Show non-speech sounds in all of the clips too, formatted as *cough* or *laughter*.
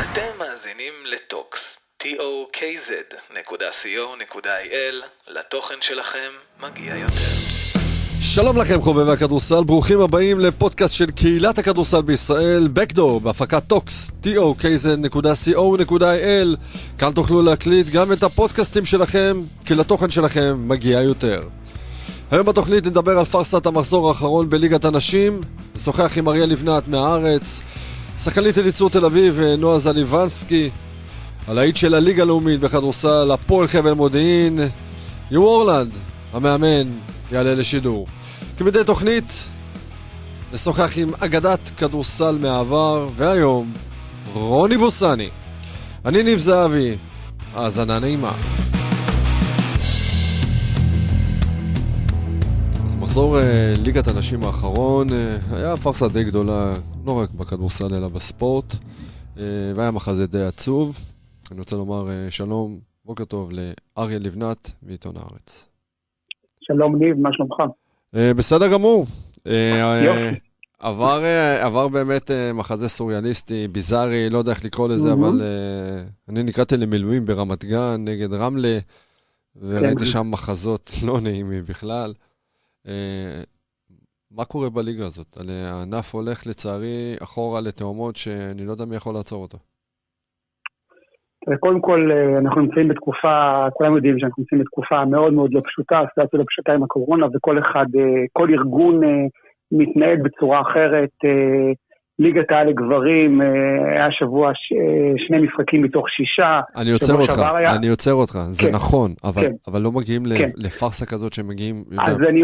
אתם מאזינים לטוקס, tokz.co.il, לתוכן שלכם מגיע יותר. שלום לכם חובבי הכדורסל, ברוכים הבאים לפודקאסט של קהילת הכדורסל בישראל, Backdoor, בהפקת טוקס, tokz.co.il כאן תוכלו להקליט גם את הפודקאסטים שלכם, כי לתוכן שלכם מגיע יותר. היום בתוכנית נדבר על פארסת המחזור האחרון בליגת הנשים, נשוחח עם אריה לבנת מהארץ, שחקנית אליצור תל אביב נועה זליבנסקי, על האיט של הליגה הלאומית בכדורסל, הפועל חבל מודיעין, יו אורלנד, המאמן, יעלה לשידור. כמדי תוכנית, נשוחח עם אגדת כדורסל מהעבר, והיום, רוני בוסני. אני ניב זהבי, האזנה נעימה. מחזור אה, ליגת הנשים האחרון אה, היה פארסה די גדולה, לא רק בכדורסל אלא בספורט, אה, והיה מחזה די עצוב. אני רוצה לומר שלום, בוקר טוב לאריה לבנת מעיתון הארץ. שלום ניב, מה שלומך? בסדר גמור. יופי. עבר, עבר באמת מחזה סוריאליסטי, ביזארי, לא יודע איך לקרוא לזה. אבל אני נקראתי למילואים ברמת גן נגד רמלה, וראיתי כן. שם מחזות לא נעימים בכלל. אה, מה קורה בליגה הזאת? הענף הולך לצערי אחורה לתאומות שאני לא יודע מי יכול לעצור אותו. תראה, קודם כל, אה, אנחנו נמצאים בתקופה, כולם יודעים שאנחנו נמצאים בתקופה מאוד מאוד לא פשוטה, סיטואציה לא פשוטה עם הקורונה, וכל אחד, אה, כל ארגון אה, מתנהל בצורה אחרת. ליגת העל לגברים, אה, היה שבוע ש- אה, שני משחקים מתוך שישה. אני עוצר אותך, היה- אני עוצר אותך, זה כן, נכון, אבל, כן. אבל לא מגיעים כן. לפארסה כזאת שמגיעים, אז יודע, אני...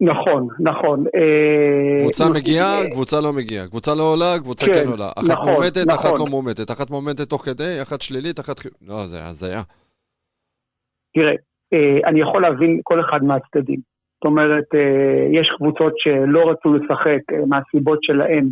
נכון, נכון. אה, קבוצה מגיעה, קבוצה לא מגיעה. קבוצה לא עולה, קבוצה כן, כן עולה. אחת נכון, מועמדת, אחת נכון. לא מועמדת. אחת מועמדת תוך כדי, אחת שלילית, אחת... לא, זה הזיה. תראה, אה, אני יכול להבין כל אחד מהצדדים. זאת אומרת, יש קבוצות שלא רצו לשחק מהסיבות שלהן,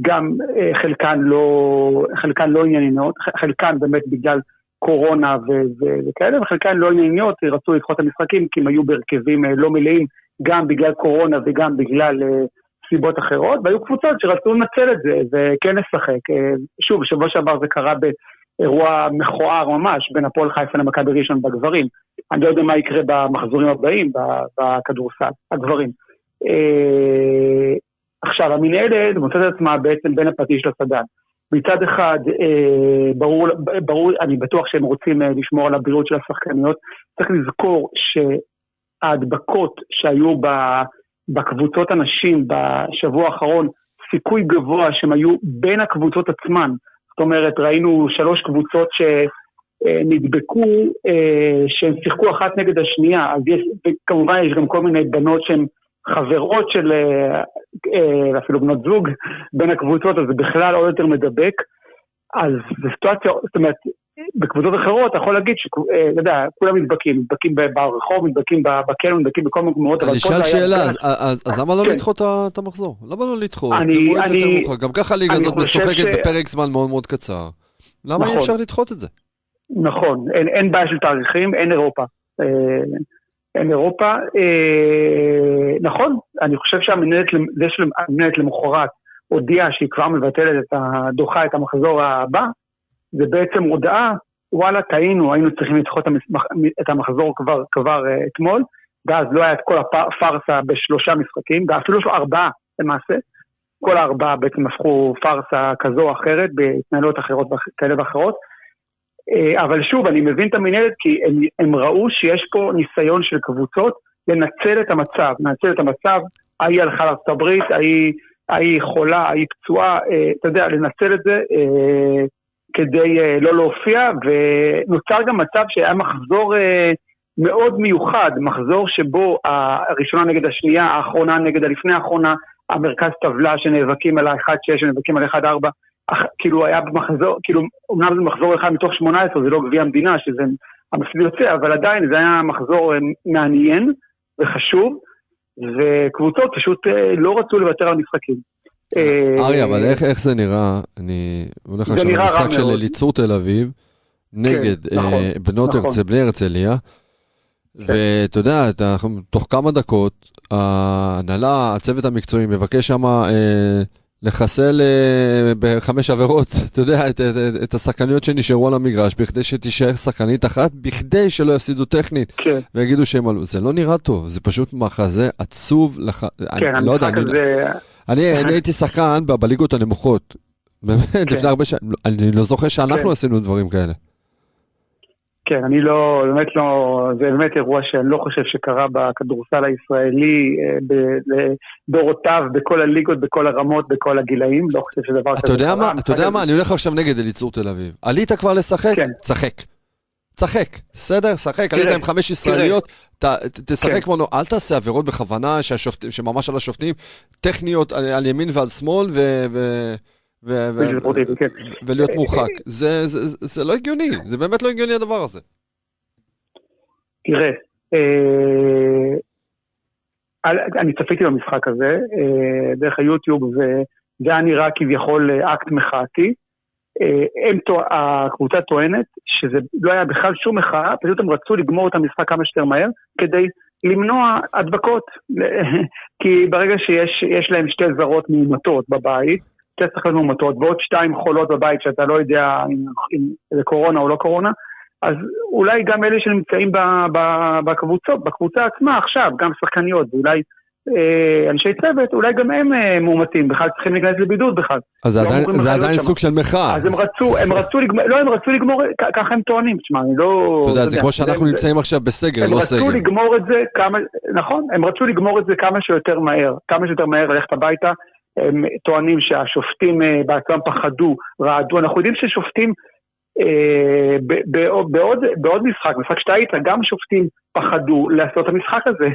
גם אה, חלקן לא, חלקן לא ענייניות, חלקן באמת בגלל קורונה ו- ו- וכאלה, וחלקן לא ענייניות, רצו לדחות את המשחקים כי הם היו בהרכבים אה, לא מלאים, גם בגלל קורונה וגם בגלל אה, סיבות אחרות, והיו קבוצות שרצו לנצל את זה וכן לשחק. שוב, בשבוע שעבר זה קרה באירוע מכוער ממש בין הפועל חיפה למכבי ראשון בגברים. אני לא יודע מה יקרה במחזורים הבאים בכדורסל, הגברים. אה, עכשיו, המנהלת מוצאת את עצמה בעצם בין הפטיש לסדן. מצד אחד, אה, ברור, ברור, אני בטוח שהם רוצים אה, לשמור על הבריאות של השחקניות. צריך לזכור שההדבקות שהיו ב- בקבוצות הנשים בשבוע האחרון, סיכוי גבוה שהם היו בין הקבוצות עצמן. זאת אומרת, ראינו שלוש קבוצות שנדבקו, אה, שהן שיחקו אחת נגד השנייה, אז יש, וכמובן יש גם כל מיני בנות שהן חברות של, אה, אה, אפילו בנות זוג בין הקבוצות, אז זה בכלל עוד יותר מדבק. אז זו סיטואציה, זאת אומרת, בקבוצות אחרות אתה יכול להגיד שאתה יודע, כולם נדבקים, נדבקים ברחוב, נדבקים בקניון, נדבקים בכל מיני מקומות, אבל אני פה אשאל זה היה- שאלה, אז- אז אז למה לא כן. לדחות את המחזור? למה לא לדחות? אני- אני-. גם ככה הליגה אני הזאת משוחקת בפרק זמן מאוד מאוד קצר. למה אי נכון. אפשר לדחות את זה? נכון, אין בעיה של תאריכים, אין אירופה. אין אירופה. אה, נכון, אני חושב שהמנהלת, למחרת הודיעה שהיא כבר מבטלת את ה... דוחה את המחזור הבא, זה בעצם הודעה, וואלה, טעינו, היינו צריכים לדחות את המחזור כבר, כבר אה, אתמול, ואז לא היה את כל הפארסה בשלושה משחקים, ואפילו ארבעה למעשה. כל הארבעה בעצם הפכו פארסה כזו או אחרת, בהתנהלות אחרות כאלה ואחרות. אה, אבל שוב, אני מבין את המנהלת כי הם, הם ראו שיש פה ניסיון של קבוצות לנצל את המצב, לנצל את המצב, ההיא הלכה לארצות הברית, ההיא, חולה, ההיא פצועה, אה, אתה יודע, לנצל את זה אה, כדי לא להופיע, ונוצר גם מצב שהיה מחזור מאוד מיוחד, מחזור שבו הראשונה נגד השנייה, האחרונה נגד הלפני האחרונה, המרכז טבלה שנאבקים על ה-1-6, שנאבקים על 1-4, אח- כאילו היה במחזור, כאילו, אמנם זה מחזור אחד מתוך 18, זה לא גביע המדינה, שזה המפסיד יוצא, אבל עדיין זה היה מחזור אה, מעניין וחשוב, וקבוצות פשוט אה, לא רצו לוותר על משחקים. אה, אריה, אבל איך, איך זה נראה? אני הולך עכשיו למשחק של. אליצור תל אביב, נגד נכון, אה, בנות נכון. הרצל, בני הרצליה, ואתה יודע, תוך כמה דקות, ההנהלה, הצוות המקצועי מבקש שם אה, לחסל אה, בחמש עבירות, *laughs* אתה יודע, את, את, את, השחקניות שנשארו על המגרש, בכדי שתישאר שחקנית אחת, בכדי שלא יפסידו טכנית, כן, ויגידו שהם עלו. זה לא נראה טוב, זה פשוט מחזה עצוב. לח... כן, אני לא יודע, אני, הזה... אני, אני הייתי שחקן בליגות הנמוכות. באמת, כן. לפני הרבה שנים, אני לא זוכר שאנחנו כן. עשינו דברים כאלה. כן, אני לא, באמת לא, זה באמת אירוע שאני לא חושב שקרה בכדורסל הישראלי אה, ב- לדורותיו, בכל הליגות, בכל הרמות, בכל הגילאים, לא חושב שדבר כזה אתה יודע קרה. מה, אתה יודע מה, אני הולך עכשיו נגד אליצור תל אביב. עלית כבר לשחק? כן. תשחק. תשחק, בסדר? שחק, עלית עם חמש ישראליות, תשחק כן. כמו, נו- אל תעשה עבירות בכוונה שממש על השופטים, טכניות על ימין ועל שמאל, ו- כן. ולהיות מורחק. זה- לא הגיוני, זה באמת לא הגיוני הדבר הזה. תראה, אה, אני צפיתי במשחק הזה אה, דרך היוטיוב, וזה היה נראה כביכול אה, אקט מחאתי. הם, הקבוצה טוענת שזה לא היה בכלל שום מחאה, פשוט הם רצו לגמור את המשחק כמה שיותר מהר, כדי למנוע הדבקות. *laughs* כי ברגע שיש יש להם שתי זרות מאומתות בבית, שתי שחקנים מאומתות, ועוד שתיים חולות בבית שאתה לא יודע אם, זה קורונה או לא קורונה, אז אולי גם אלה שנמצאים ב, ב, בקבוצות, בקבוצה עצמה עכשיו, גם שחקניות, ואולי אה, אנשי צוות, אולי גם הם אה, מאומתים, בכלל צריכים להיכנס לבידוד בכלל. אז זה לא עדיין- זה עדיין. סוג של מחאה. אז הם רצו, הם רצו לגמור, לא, הם רצו לגמור, ככה הם טוענים, תשמע, אני לא... אתה יודע, זה כמו שאנחנו נמצאים עכשיו בסגר, הם לא רצו סגר. לגמור את זה כמה, נכון, הם רצו לגמור את זה כמה שיותר מהר, כמה שיותר מהר ללכת הביתה. הם טוענים שהשופטים אה, בעצמם פחדו, רעדו, אנחנו יודעים ששופטים אה, בעוד- בעוד משחק, משחק שאתה היית, גם שופטים פחדו לעשות את המשחק הזה.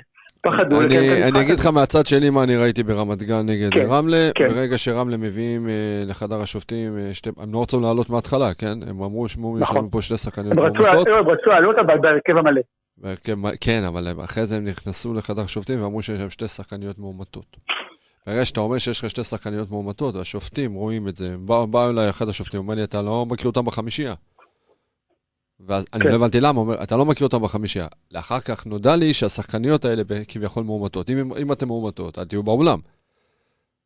פחדו לקיים את אני, המשחק אני אגיד. לך מהצד שלי מה אני ראיתי ברמת גן נגד כן, רמלה, כן. ברגע שרמלה מביאים אה, לחדר השופטים, אה, שתי, הם לא רצו לעלות מההתחלה, כן? הם אמרו, שמעו, יש נכון. לנו פה שתי שחקניות הם רצו מאומתות. לא, הם רצו לעלות אבל בהרכב המלא. כן, אבל אחרי זה הם נכנסו לחדר השופטים ואמרו שיש שם שתי שחקניות מאומתות. ברגע שאתה אומר שיש לך שתי שחקניות מאומתות, השופטים רואים את זה, הם באו באו אליי אחד השופטים, אומר לי, אתה לא מכיר אותם בחמישייה. ואז אני כן. לא הבנתי למה, אומר, אתה לא מכיר אותם בחמישייה. לאחר כך נודע לי שהשחקניות האלה כביכול מאומתות. אם, אם אתן מאומתות, אל תהיו באולם.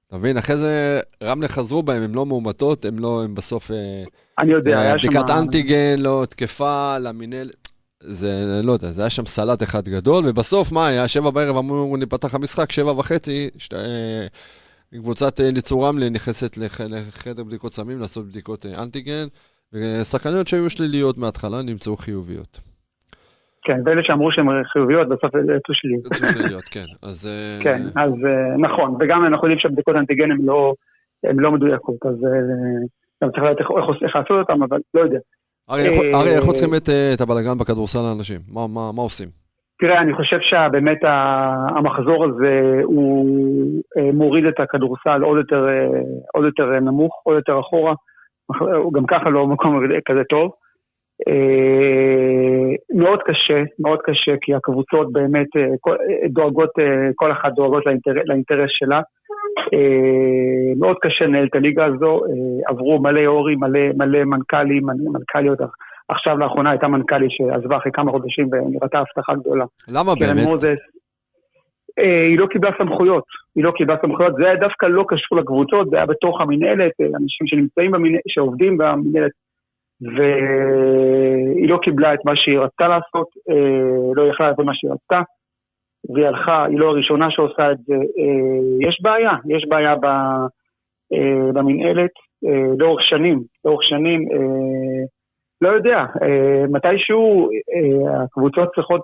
אתה מבין? אחרי זה רמלה חזרו בהם, הם לא מאומתות, הם לא, הם בסוף... אה, אני יודע, היה שם... בדיקת אנטיגן, לא תקפה, למינהלת. זה, לא יודע, זה היה שם סלט אחד גדול, ובסוף, מה היה? שבע בערב אמרו, נפתח המשחק, שבע וחצי, שת, אה, קבוצת אה, ליצור רמלה נכנסת לח, לחדר בדיקות סמים, לעשות בדיקות אה, אנטיגן, ושחקניות שהיו שליליות מההתחלה נמצאו חיוביות. כן, ואלה שאמרו שהן חיוביות, בסוף יצאו שליליות. יצאו שליליות, כן. אז... אה, כן, אז אה, נכון, וגם אנחנו יודעים שהבדיקות האנטיגן הן לא, לא מדויקות, אז אה, גם צריך לדעת איך, איך, איך לעשות אותן, אבל לא יודע. אריה, איך- אה, עוצרים את, אה, את הבלגן בכדורסל לאנשים? מה, מה, מה עושים? תראה, אני חושב שבאמת המחזור הזה הוא אה, מוריד את הכדורסל עוד יותר, עוד יותר נמוך, עוד יותר אחורה. הוא גם ככה לא מקום כזה טוב. מאוד קשה, מאוד קשה, כי הקבוצות באמת כל- דואגות, כל אחת דואגות לאינטר, לאינטרס שלה. אה, מאוד קשה לנהל את הליגה הזו, אה, עברו מלא הורים, מלא, מלא מנכ"לים, מנכ"ליות. עכשיו לאחרונה הייתה מנכ"לית שעזבה אחרי כמה חודשים ונראתה הבטחה גדולה. למה באמת? מוזס, אה, היא לא קיבלה סמכויות, היא לא קיבלה סמכויות, זה היה דווקא לא קשור לקבוצות, זה היה בתוך המינהלת, אנשים שנמצאים במינהלת, שעובדים במינהלת, והיא לא קיבלה את מה שהיא רצתה לעשות, לא יכלה לעשות מה שהיא רצתה, והיא הלכה, היא לא הראשונה שעושה את זה. אה, יש בעיה, יש בעיה אה, במינהלת אה, לאורך שנים, לאורך שנים, לא יודע, מתישהו הקבוצות צריכות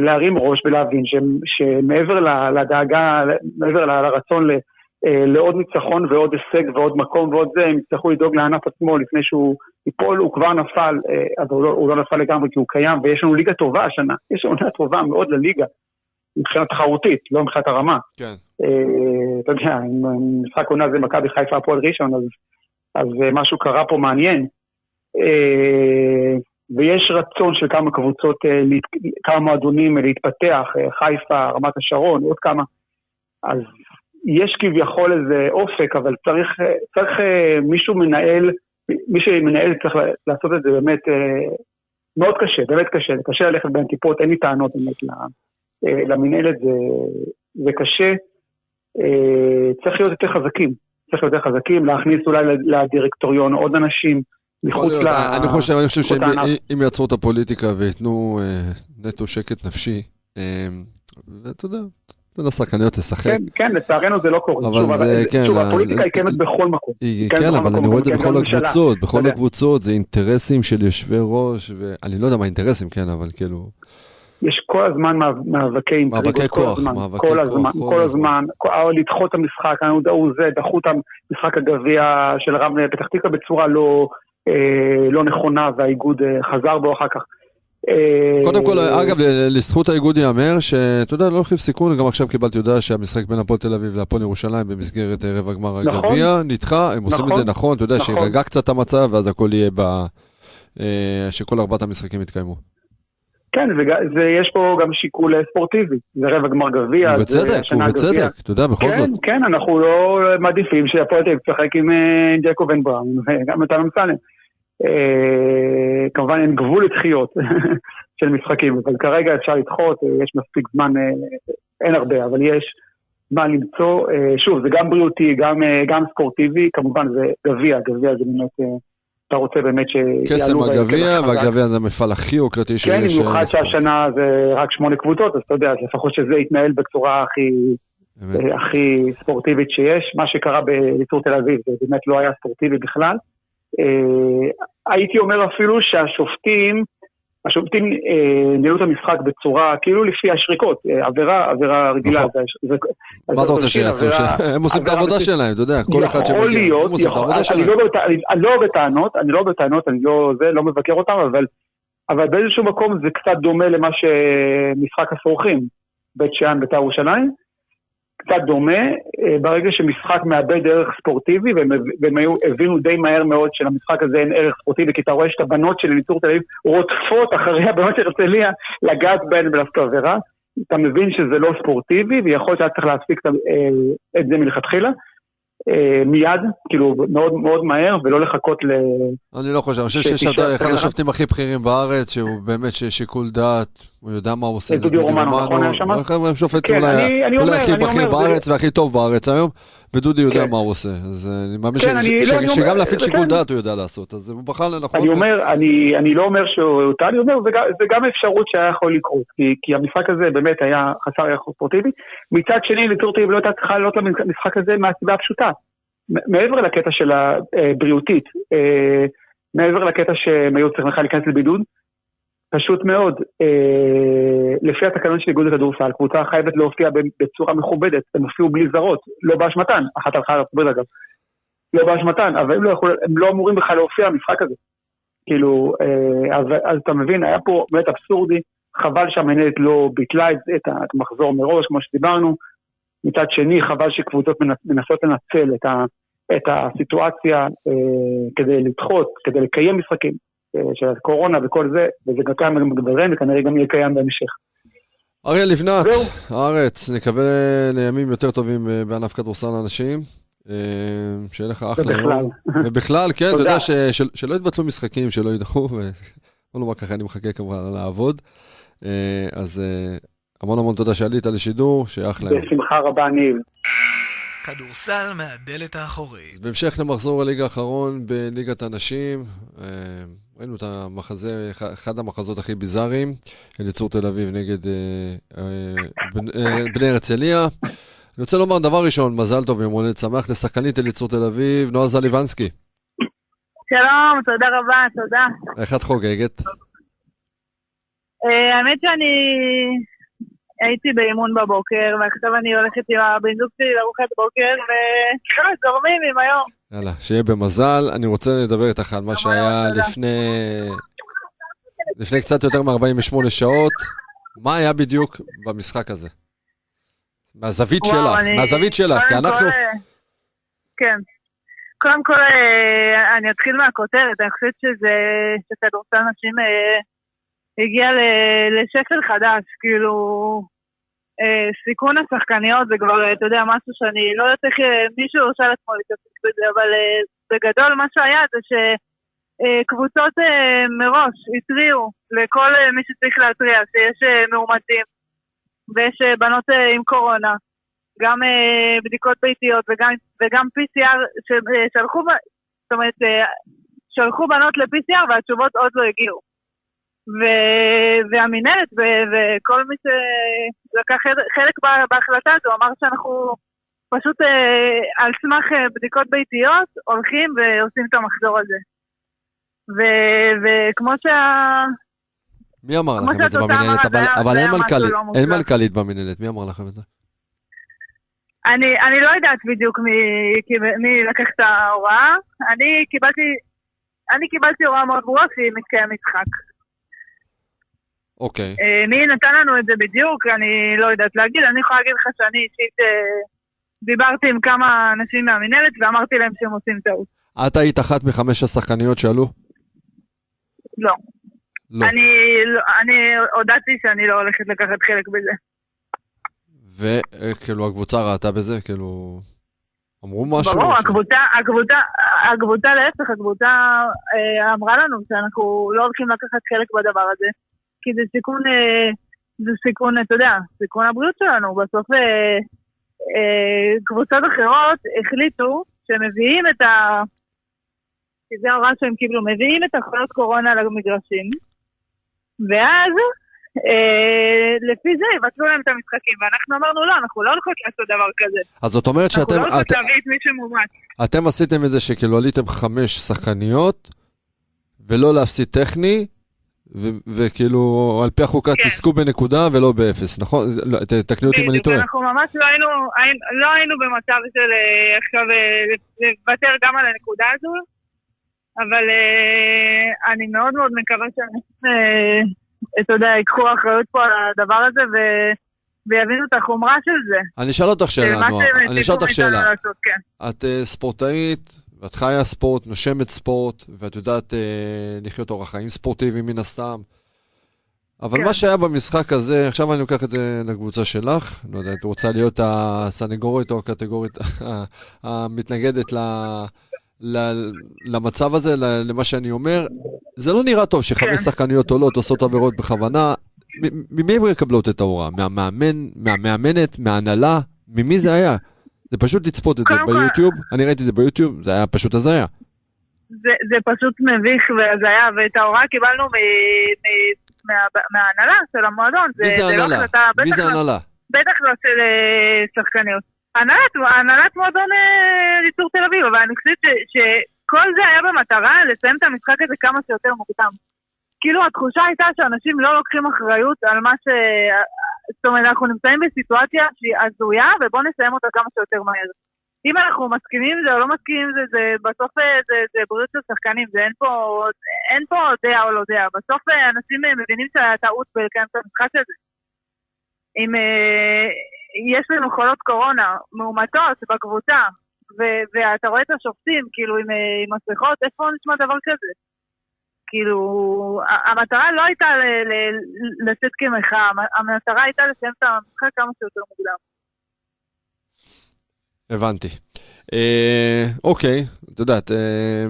להרים ראש ולהבין שמעבר לדאגה, מעבר לרצון ל- אה, לעוד ניצחון ועוד הישג ועוד מקום ועוד זה, הם יצטרכו לדאוג לענף עצמו לפני שהוא ייפול, הוא כבר נפל, אה, אבל הוא לא, הוא לא נפל לגמרי כי הוא קיים, ויש לנו ליגה טובה השנה, יש ליגה טובה מאוד לליגה, מבחינה תחרותית, לא מבחינת הרמה. כן. אה, אתה יודע, אם משחק עונה זה מכבי חיפה הפועל ראשון, אז, אז אה, משהו קרה פה מעניין. אה, ויש רצון של כמה קבוצות, אה, כמה מועדונים אה, להתפתח, אה, חיפה, רמת השרון, עוד כמה. אז יש כביכול איזה אופק, אבל צריך, צריך אה, מישהו מנהל, מי שמנהל צריך לעשות את זה באמת אה, מאוד קשה, באמת קשה, זה קשה ללכת בין טיפות, אין לי טענות באמת אה, למנהלת, זה, זה קשה. צריך להיות יותר חזקים. צריך להיות יותר חזקים, להכניס אולי לדירקטוריון עוד אנשים. מחוץ ל... אני חושב, אני חושב שאם יעצרו את הפוליטיקה וייתנו נטו שקט נפשי, ואתה יודע, תן לשחקניות לשחק. כן, כן, לצערנו זה לא קורה. אבל זה, כן. שוב, הפוליטיקה היא קיימת בכל מקום. כן, אבל אני רואה את זה בכל הקבוצות, בכל הקבוצות, זה אינטרסים של יושבי ראש, ואני לא יודע מה אינטרסים, כן, אבל כאילו... יש כל הזמן מאבקי אינטריגות. מאבקי כוח, מאבקי כוח. כל הזמן, כל הזמן. לדחות את המשחק, ההוא זה, דחו את המשחק הגביע של רמלה פתח תקווה בצורה לא, לא נכונה, והאיגוד חזר בו אחר כך. קודם כל, אגב, לזכות האיגוד ייאמר, שאתה יודע, לא לוקחים סיכון, גם עכשיו קיבלתי הודעה שהמשחק בין הפועל תל אביב להפועל ירושלים במסגרת רבע גמר הגביע נדחה, הם עושים את זה נכון, אתה יודע, שירגע קצת המצב, ואז הכל יהיה ב... שכל ארבעת המשחקים יתקיימו. כן, ויש פה גם שיקול ספורטיבי, זה רבע גמר גביע, ובצדק, ובצדק, אתה יודע, בכל זאת. כן, כן, אנחנו לא מעדיפים שהפועל תל אביב תשחק עם ג'קו בן בראון, וגם את אמסלם. כמובן אין גבול לדחיות *laughs* של משחקים, אבל כרגע אפשר לדחות, יש מספיק זמן, אין הרבה, אבל יש זמן למצוא, שוב, זה גם בריאותי, גם, גם ספורטיבי, כמובן זה גביע, גביע זה באמת, אתה רוצה באמת שיעלו... קסם הגביע, והגביע זה המפעל הכי יוקרתי שיש. כן, במיוחד שהשנה זה רק שמונה קבוצות, אז אתה יודע, לפחות שזה יתנהל בצורה הכי... הכי ספורטיבית שיש, מה שקרה בליצור תל אביב, זה באמת לא היה ספורטיבי בכלל. הייתי אומר אפילו שהשופטים, השופטים ניהלו את המשחק בצורה, כאילו לפי השריקות, עבירה, עבירה רגילה. מה אתה רוצה שיעשו? הם עושים את העבודה שלהם, אתה יודע, כל אחד שמגיע, הם עושים את העבודה שלהם. אני לא בטענות, אני לא בטענות, אני לא מבקר אותם, אבל באיזשהו מקום זה קצת דומה למה שמשחק הסורכים, בית שאן, בית"ר ירושלים. קצת דומה, ברגע שמשחק מאבד ערך ספורטיבי, והם הבינו די מהר מאוד שלמשחק הזה אין ערך ספורטיבי, כי אתה רואה שאת הבנות של אליצור תל אביב רודפות אחרי הבנות של הרצליה לגעת בהן ולעשות עבירה, אתה מבין שזה לא ספורטיבי, ויכול להיות שהיה צריך להפסיק את זה מלכתחילה. מיד, כאילו מאוד מאוד מהר, ולא לחכות ל... אני לא חושב, אני חושב שיש אחד השופטים הכי בכירים בארץ, שהוא באמת שיקול דעת, הוא יודע מה הוא עושה. דודי רומנו, נכון היה שם? הוא שופט אולי הכי בכיר בארץ והכי טוב בארץ היום, ודודי יודע מה הוא עושה. אז אני מאמין שגם להפעיל שיקול דעת הוא יודע לעשות, אז הוא בחר לנכון. אני אומר, אני לא אומר שהוא טעה, אני אומר, זה גם אפשרות שהיה יכול לקרות, כי המשחק הזה באמת היה חסר ערך ספורטיבי. מצד שני, תל לא הייתה צריכה לעלות למשחק הזה מהסיבה הפשוטה. מעבר לקטע של הבריאותית, מעבר לקטע שהם היו צריכים להיכנס לבידוד, פשוט מאוד, לפי התקנון של איגוד הכדורסל, קבוצה חייבת להופיע בצורה מכובדת, הם הופיעו בלי זרות, לא באשמתן, אחת הלכה לארצות הברית אגב, לא באשמתן, אבל הם לא, יכול, הם לא אמורים בכלל להופיע במשחק הזה. כאילו, אז, אז אתה מבין, היה פה באמת אבסורדי, חבל שהמנהלת לא ביטלה את המחזור מראש, כמו שדיברנו, מצד שני, חבל שקבוצות מנסות לנצל את, ה, את הסיטואציה אה, כדי לדחות, כדי לקיים משחקים. אה, של הקורונה וכל זה, וזה גם קיים בגדרן וכנראה גם יהיה קיים בהמשך. אריאל לבנת, הארץ, נקווה לימים יותר טובים אה, בענף כדורסל לאנשים. אה, שיהיה לך אחלה יום. ובכלל, כן, אתה יודע שלא יתבטלו משחקים, שלא יידחו, ובוא נאמר ככה, אני מחכה כמובן לעבוד. אה, אז המון המון תודה שעלית לשידור, שאחלה יום. בשמחה רבה, ניב. כדורסל מהדלת האחורית. בהמשך למחזור הליגה האחרון בליגת הנשים, ראינו את המחזה, אחד המחזות הכי ביזאריים, אליצור תל אביב נגד בני הרצליה. אני רוצה לומר דבר ראשון, מזל טוב יום הולדת שמח לשחקנית אליצור תל אביב, נועה זליבנסקי. שלום, תודה רבה, תודה. איך את חוגגת? האמת שאני הייתי באימון בבוקר, ועכשיו אני הולכת עם הבן זוג שלי לארוחת בוקר, וזורמים עם היום. יאללה, שיהיה במזל. אני רוצה לדבר איתך על מה שהיה לפני... לפני קצת יותר מ-48 שעות. מה היה בדיוק במשחק הזה? מהזווית שלך, מהזווית שלך, כי אנחנו... כן. קודם כל, אני אתחיל מהכותרת, אני חושבת שזה, שכדורסל נשים הגיע לשפל חדש, כאילו, סיכון השחקניות זה כבר, אתה יודע, משהו שאני לא יודעת איך מישהו הרשה לעצמו להתעסק בזה, אבל בגדול מה שהיה זה שקבוצות מראש התריעו לכל מי שצריך להתריע שיש מאומתים ויש בנות עם קורונה. גם אה, בדיקות ביתיות וגם, וגם PCR ששלחו, זאת אומרת, שלחו בנות ל-PCR והתשובות עוד לא הגיעו. ו- והמינהלת ו- וכל מי שלקח חלק בהחלטה הזו אמר שאנחנו פשוט אה, על סמך אה, בדיקות ביתיות הולכים ועושים את המחזור הזה. ו- וכמו שה... מי אמר לכם את זה במינהלת? אבל, אבל אין מנכ"לית, לא אין מנכ"לית במינהלת, מי אמר לכם את זה? אני, אני לא יודעת בדיוק מי, מי לקח את ההוראה. אני קיבלתי, אני קיבלתי הוראה מאוד ברורה שהיא מתקיים משחק. אוקיי. אה, מי נתן לנו את זה בדיוק, אני לא יודעת להגיד. אני יכולה להגיד לך שאני אישית אה, דיברתי עם כמה אנשים מהמינהלת ואמרתי להם שהם עושים טעות. את היית אחת מחמש השחקניות שעלו? לא. לא. אני, לא, אני הודעתי שאני לא הולכת לקחת חלק בזה. וכאילו הקבוצה ראתה בזה? כאילו... אמרו משהו? ברור, הקבוצה, הקבוצה, הקבוצה להפך, הקבוצה אה, אמרה לנו שאנחנו לא הולכים לקחת חלק בדבר הזה. כי זה סיכון, אה, זה סיכון, אתה יודע, סיכון הבריאות שלנו. בסוף אה, אה, קבוצות אחרות החליטו שמביאים את ה... כי זה ההוראה שהם קיבלו, מביאים את החולות קורונה למגרשים, ואז אה, לפי זה יבטלו להם את המשחקים, ואנחנו אמרנו לא, אנחנו לא הולכות לעשות דבר כזה. אז זאת אומרת שאתם... אנחנו לא הולכות את... להביא את מי שמומץ. אתם עשיתם את זה שכאילו עליתם חמש שחקניות, ולא להפסיד טכני, וכאילו, על פי החוקה כן. תזכו בנקודה ולא באפס, נכון? לא, תקני אותי אם אני טועה. אנחנו ממש לא היינו, לא היינו במצב של אה, עכשיו אה, לוותר גם על הנקודה הזו, אבל אה, אני מאוד מאוד מקווה שאנשים, אתה יודע, ייקחו אחריות פה על הדבר הזה ו... ויבינו את החומרה של זה. אני אשאל אותך שאלה, נועה. אני אשאל אותך שאלה. כן. את ספורטאית, ואת חיה ספורט, נושמת ספורט, ואת יודעת אה, לחיות אורח חיים ספורטיבי מן הסתם. אבל כן. מה שהיה במשחק הזה, עכשיו אני לוקח את זה לקבוצה שלך, לא יודע, את רוצה להיות הסנגורית או הקטגורית *laughs* המתנגדת ל, ל, למצב הזה, למה שאני אומר. זה לא נראה טוב שחמש כן. שחקניות עולות, עושות עבירות בכוונה. ממי הם מקבלות את ההוראה? מהמאמן, מהמאמנת, מההנהלה? ממי זה היה? זה פשוט לצפות את זה ביוטיוב, אני ראיתי את זה ביוטיוב, זה היה פשוט הזיה. זה, זה פשוט מביך והזיה, ואת ההוראה קיבלנו מההנהלה של המועדון. מי זה ההנהלה? מי זה ההנהלה? בטח לא של אה, שחקניות. הנהלת מועדון ליצור אה, תל אביב, אבל אני חושבת שכל זה היה במטרה לסיים את המשחק הזה כמה שיותר מוקדם. כאילו התחושה הייתה שאנשים לא לוקחים אחריות על מה ש... זאת אומרת, אנחנו נמצאים בסיטואציה שהיא הזויה, ובואו נסיים אותה כמה שיותר מהר. אם אנחנו מסכימים עם זה או לא מסכימים עם זה, זה בסוף אה, זה, זה בריאות של שחקנים, זה אין פה, אין פה דעה או לא דעה. בסוף אה, אנשים אה, מבינים שהיה טעות בלקיים את המשחק הזה. אם אה, יש לנו חולות קורונה מאומתות בקבוצה, ו- ואתה רואה את השופטים, כאילו, עם, עם מסכות, איפה נשמע דבר כזה? כאילו, המטרה לא הייתה לצאת כמחאה, המטרה הייתה לסיים את המשחק כמה שיותר מוקדם. הבנתי. אה, אוקיי, את יודעת, אה,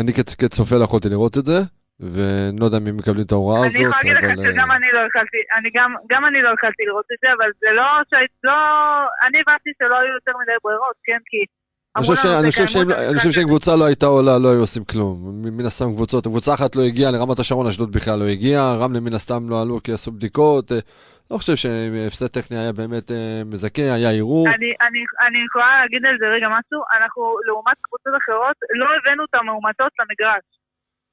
אני כצופה לא יכולתי לראות את זה, ואני לא יודע מי מקבלים את ההוראה הזאת, אבל... אני יכולה להגיד לך שגם אה, אני לא יכלתי, אני גם, גם אני לא יכלתי לראות את זה, אבל זה לא שהיית, לא... אני הבנתי שלא היו יותר מדי ברירות, כן? כי אני חושב שאם קבוצה לא הייתה עולה, לא היו עושים כלום. מן הסתם קבוצות, קבוצה אחת לא הגיעה, לרמת השרון, אשדוד בכלל לא הגיעה, רמלה מן הסתם לא עלו כי עשו בדיקות. אה, לא חושב שהפסד טכני היה באמת אה, מזכה, היה ערעור. אני יכולה להגיד על זה רגע משהו, אנחנו לעומת קבוצות אחרות לא הבאנו את המאומתות למגרש.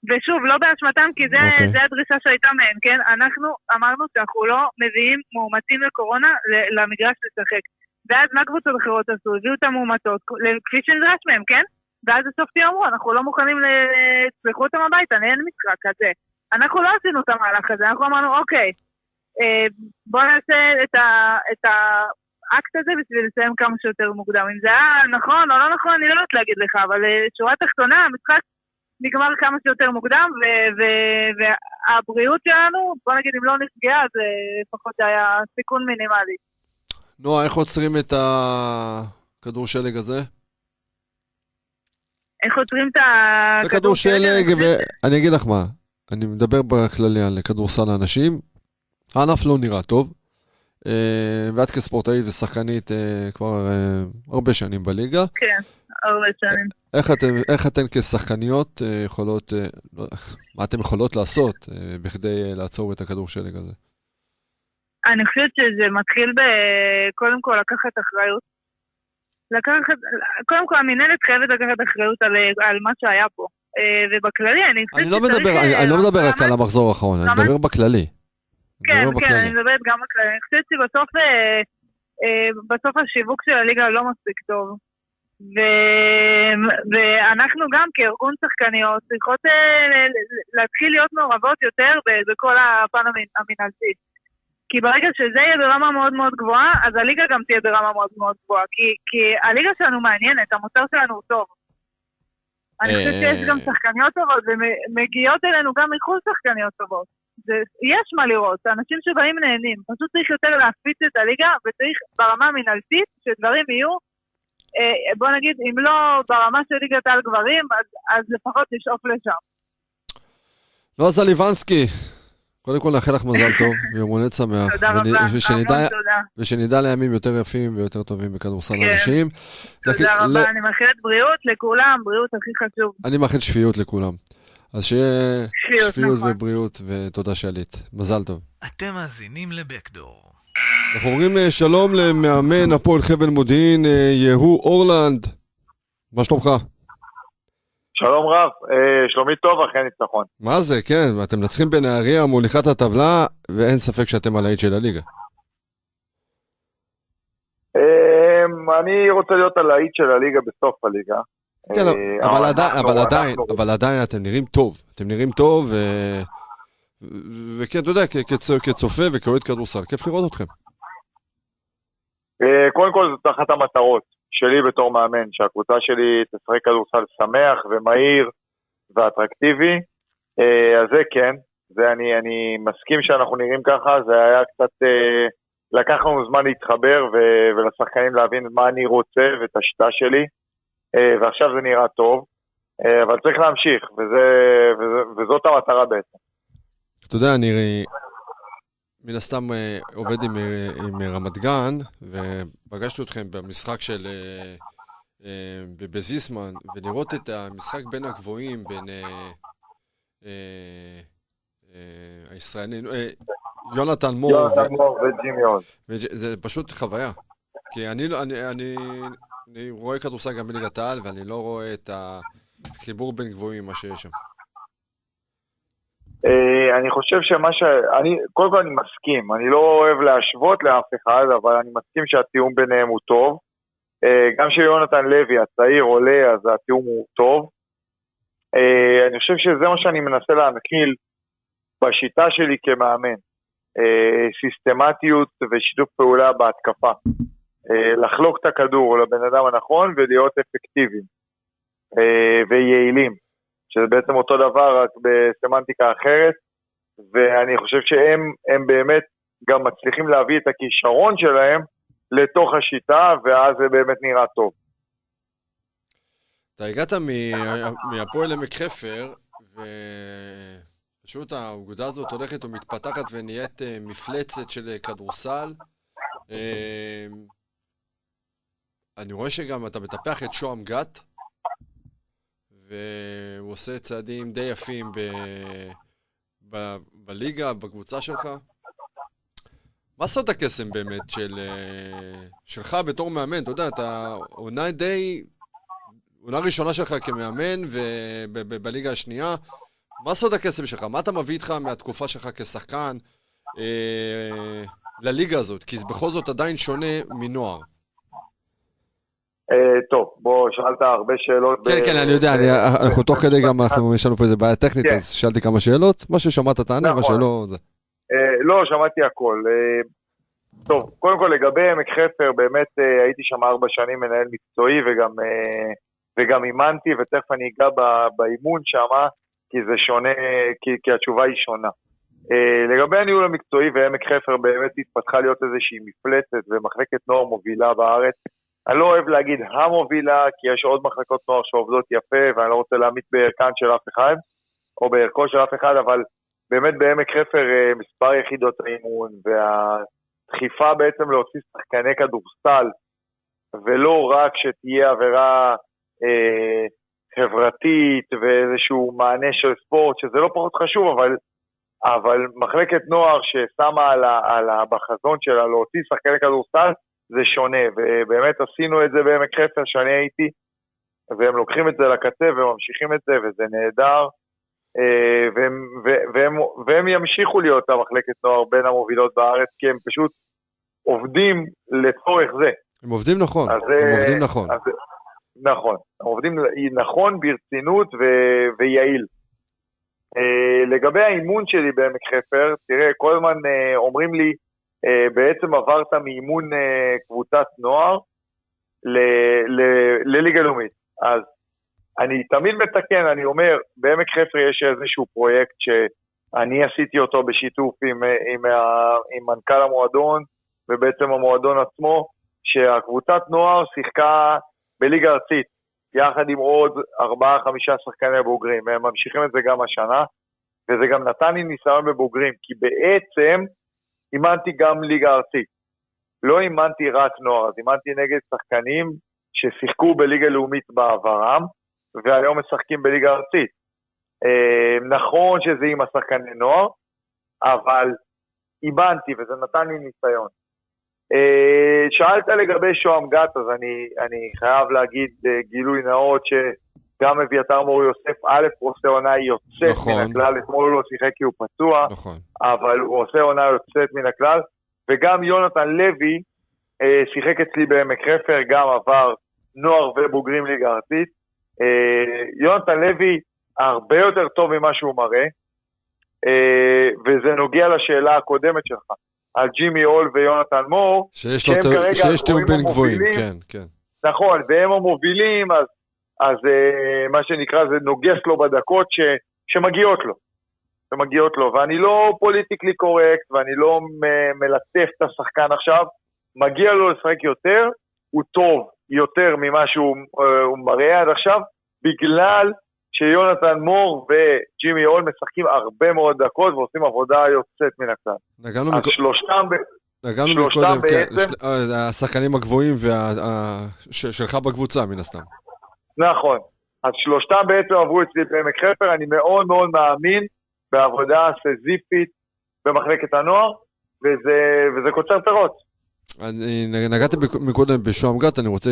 ושוב, לא באשמתם, כי זה, okay. אוקיי. זה הדרישה שהייתה מהם, כן? אנחנו אמרנו שאנחנו לא מביאים מאומתים לקורונה למגרש לשחק. ואז מה קבוצות אחרות עשו? הביאו את המאומתות, כפי שנדרש מהם, כן? ואז בסופי אמרו, אנחנו לא מוכנים ל... תשלחו אותם הביתה, אין משחק כזה. אנחנו לא עשינו את המהלך הזה, אנחנו אמרנו, אוקיי, אה, בואו נעשה את, ה... את האקט הזה בשביל לסיים כמה שיותר מוקדם. אם זה היה נכון או לא נכון, אני לא יודעת להגיד לך, אבל אה, שורה תחתונה, המשחק נגמר כמה שיותר מוקדם, ו- ו- והבריאות שלנו, בוא נגיד, אם לא נפגעה, אז אה, לפחות זה היה סיכון מינימלי. נועה, איך עוצרים את הכדור שלג הזה? איך עוצרים את הכדור שלג? ואני אגיד לך מה, אני מדבר בכללי על כדורסל האנשים. הענף לא נראה טוב. אה, ואת כספורטאית ושחקנית אה, כבר אה, הרבה שנים בליגה. כן, הרבה שנים. איך אתן, איך אתן כשחקניות יכולות, לא, מה אתן יכולות לעשות בכדי לעצור את הכדור שלג הזה? אני חושבת שזה מתחיל ב... קודם כל לקחת אחריות. לקחת, קודם כל המינהלת חייבת לקחת אחריות על, על מה שהיה פה. אה, ובכללי אני חושבת אני לא שצריך, מדבר, אה, אני, אני לא מדבר רק על המחזור האחרון, אני מדבר בכללי. כן, כן, בכללי. אני מדברת גם בכללי. אני חושבת שבסוף אה, אה, בסוף השיווק של הליגה לא מספיק טוב. ו... ואנחנו גם כארגון שחקניות צריכות אה, להתחיל להיות מעורבות יותר בכל הפן המינהלתי. כי ברגע שזה יהיה ברמה מאוד מאוד גבוהה, אז הליגה גם תהיה ברמה מאוד מאוד גבוהה. כי, כי הליגה שלנו מעניינת, המוצר שלנו הוא טוב. אני חושבת שיש גם אה. שחקניות טובות, ומגיעות אלינו גם מחו"ל שחקניות טובות. זה, יש מה לראות, האנשים שבאים נהנים. פשוט צריך יותר להפיץ את הליגה, וצריך ברמה המינהלתית שדברים יהיו, אה, בוא נגיד, אם לא ברמה של ליגת העל גברים, אז, אז לפחות לשאוף לשם. נועה זליבנסקי, קודם כל נאחל לך מזל טוב, *laughs* ויום הולדת שמח. תודה ונ- רבה, ושנדע, המון תודה. ושנדע לימים יותר יפים ויותר טובים בכדורסל כן. הנשים. תודה לק- ל- רבה, אני מאחלת בריאות לכולם, בריאות הכי חשוב. אני מאחל שפיות לכולם. אז שיהיה שפיות, שפיות נכון. ובריאות, ותודה שעלית. מזל טוב. אתם מאזינים לבקדור. אנחנו אומרים אה, שלום למאמן הפועל חבל מודיעין, אה, יהוא אורלנד. מה שלומך? שלום רב, אה, שלומי טוב אחרי הניצחון. מה זה, כן, אתם מנצחים בנהריה מוליכת הטבלה, ואין ספק שאתם הלהיט של הליגה. אה, אני רוצה להיות הלהיט של הליגה בסוף הליגה. כן, אה, אבל עדיין, אנחנו- אבל עדיין, אבל עדיין אתם נראים טוב. אתם נראים טוב. וכן, אתה יודע, כצופה וכאוהד כדורסל, כיף לראות אתכם. אה, קודם כל זאת אחת המטרות שלי בתור מאמן, שהקבוצה שלי תשחק כדורסל שמח ומהיר ואטרקטיבי. אה, אז זה כן, זה אני, אני מסכים שאנחנו נראים ככה, זה היה קצת, אה, לקח לנו זמן להתחבר ולשחקנים להבין מה אני רוצה ואת השיטה שלי, אה, ועכשיו זה נראה טוב, אבל צריך להמשיך, וזה, וזה, וזאת המטרה בעצם. אתה יודע, אני מן הסתם אה, עובד עם, אה, עם אה, רמת גן, ופגשתי אתכם במשחק של... בזיסמן, ולראות את המשחק בין הגבוהים, בין הישראלים, יונתן מור, וג'ימי עוז. זה פשוט חוויה. כי אני, לא- אני, אני, אני רואה כדורסל גם בליגת העל, ואני לא רואה את החיבור בין גבוהים, מה שיש שם. אה, אני חושב שמה ש... אני, קודם כל אני מסכים, אני לא אוהב להשוות לאף אחד, אבל אני מסכים שהתיאום ביניהם הוא טוב. אה, גם כשיונתן לוי הצעיר עולה, אז התיאום הוא טוב. אה, אני חושב שזה מה שאני מנסה להנחיל בשיטה שלי כמאמן. סיסטמטיות ושיתוף פעולה בהתקפה. לחלוק את הכדור לבן אדם הנכון ולהיות אפקטיביים ויעילים. שזה בעצם אותו דבר, רק בסמנטיקה אחרת, ואני חושב שהם הם באמת גם מצליחים להביא את הכישרון שלהם לתוך השיטה, ואז זה באמת נראה טוב. אתה הגעת מהפועל עמק חפר, ופשוט האגודה הזאת הולכת ומתפתחת ונהיית אה, מפלצת של אה, כדורסל. אה, אני רואה שגם אתה מטפח את שוהם גת, והוא עושה צעדים די יפים ב... ב... בליגה, בקבוצה שלך. מה סוד הקסם באמת של, אה, שלך בתור מאמן? אתה יודע, אתה עונה די... עונה ראשונה שלך כמאמן ובליגה השנייה. מה סוד הקסם שלך? מה אתה מביא איתך מהתקופה שלך כשחקן אה, לליגה הזאת? כי בכל זאת עדיין שונה מנוער. אה, טוב, בוא, שאלת הרבה שאלות. כן, כן, אני יודע, אני, אנחנו תוך כדי גם, אנחנו, יש לנו פה איזה בעיה טכנית, כן. אז שאלתי כמה שאלות. מה ששמעת תענה, מה נכון. שלא. אה, לא, שמעתי הכל. אה, טוב, קודם כל לגבי עמק חפר, באמת אה, הייתי שם ארבע שנים מנהל מקצועי וגם, אה, וגם אימנתי, ותכף אני אגע באימון שם, כי זה שונה, כי, כי התשובה היא שונה. אה, לגבי הניהול המקצועי ועמק חפר באמת התפתחה להיות איזושהי מפלצת ומחלקת נוער מובילה בארץ. אני לא אוהב להגיד המובילה, כי יש עוד מחלקות נוער שעובדות יפה, ואני לא רוצה להעמיד בערכן של אף אחד, או בערכו של אף אחד, אבל באמת בעמק חפר אה, מספר יחידות האימון וה, דחיפה בעצם להוציא שחקני כדורסל, ולא רק שתהיה עבירה אה, חברתית ואיזשהו מענה של ספורט, שזה לא פחות חשוב, אבל, אבל מחלקת נוער ששמה על ה, על ה, בחזון שלה להוציא שחקני כדורסל, זה שונה, ובאמת עשינו את זה בעמק חפר שאני הייתי, והם לוקחים את זה לקצה וממשיכים את זה, וזה נהדר. אה, והם, והם, והם ימשיכו להיות המחלקת נוער בין המובילות בארץ, כי הם פשוט עובדים לצורך זה. הם עובדים נכון, אז, הם עובדים נכון. אז, נכון, הם עובדים נכון, ברצינות ו, ויעיל. Uh, לגבי האימון שלי בעמק חפר, תראה, כל הזמן אומרים לי, בעצם עברת מאימון uh, קבוצת נוער לליגה לאומית. אז אני תמיד מתקן, אני אומר, בעמק חפר יש איזשהו פרויקט שאני עשיתי אותו בשיתוף עם, עם, עם מנכ"ל המועדון ובעצם המועדון עצמו, שהקבוצת נוער שיחקה בליגה ארצית, יחד עם עוד ארבעה-חמישה שחקני בוגרים. הם ממשיכים את זה גם השנה, וזה גם נתן לי ניסיון בבוגרים, כי בעצם אימנתי גם ליגה ארצית. לא אימנתי רק נוער, אז אימנתי נגד שחקנים ששיחקו בליגה לאומית בעברם, והיום משחקים בליגה ארצית. אה, נכון שזה עם השחקני נוער, אבל איבנתי וזה נתן לי ניסיון. אה, שאלת לגבי שוהם גת, אז אני, אני חייב להגיד אה, גילוי נאות שגם אביתר מור יוסף, א', הוא עושה עונה יוצאת נכון. מן הכלל, אתמול הוא לא שיחק כי הוא פצוע, נכון. אבל הוא עושה עונה יוצאת מן הכלל, וגם יונתן לוי שיחק אצלי בעמק חפר, גם עבר נוער ובוגרים ליגה ארצית. אה, יונתן לוי הרבה יותר טוב ממה שהוא מראה, אה, וזה נוגע לשאלה הקודמת שלך, על ג'ימי הול ויונתן מור, שיש שיש תיאום בין גבוהים, כן, כן. נכון, והם המובילים, אז, אז uh, מה שנקרא זה נוגס לו בדקות ש, שמגיעות לו. שמגיעות לו, ואני לא פוליטיקלי קורקט, ואני לא מלטף את השחקן עכשיו, מגיע לו לשחק יותר, הוא טוב, יותר ממה שהוא uh, מראה עד עכשיו, בגלל שיונתן מור וג'ימי אול משחקים הרבה מאוד דקות ועושים עבודה יוצאת מן הכלל. נגענו אז מק... שלושתם, נגענו מקודם, כן, בעצם... כן, השחקנים הגבוהים וה... שלך בקבוצה, מן הסתם. נכון. אז שלושתם בעצם עברו אצלי בעמק חפר, אני מאוד מאוד מאמין בעבודה סזיפית במחלקת הנוער, וזה, וזה קוצר פירות. אני נגעתי מקודם בשוהם גת, אני רוצה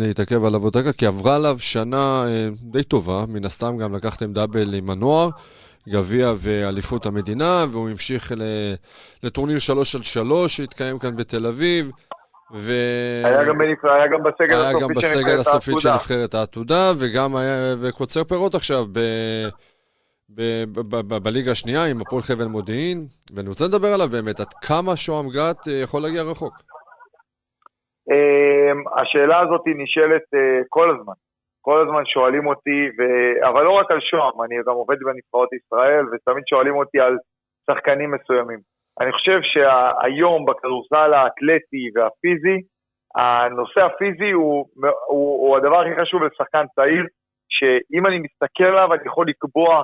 להתעכב, עליו עוד דקה, כי עברה עליו שנה אה, די טובה, מן הסתם גם לקחתם דאבל עם הנוער, גביע ואליפות המדינה, והוא המשיך לטורניר 3 על 3 שהתקיים כאן בתל אביב. ו... היה גם, בנפ... היה גם בסגל גם בסגל הסופית של נבחרת העתודה, וגם היה, וקוצר פירות עכשיו ב... בליגה השנייה עם הפועל חבל מודיעין, ואני רוצה לדבר עליו באמת, עד כמה שוהם גת אה, יכול להגיע רחוק? אמ, השאלה הזאת נשאלת אה, כל הזמן. כל הזמן שואלים אותי, ו... אבל לא רק על שוהם, אני גם עובד בנבחרות ישראל, ותמיד שואלים אותי על שחקנים מסוימים. אני חושב שהיום בכדורסל האתלטי והפיזי, הנושא הפיזי הוא, הוא, הוא הדבר הכי חשוב לשחקן צעיר, שאם אני מסתכל עליו אני יכול לקבוע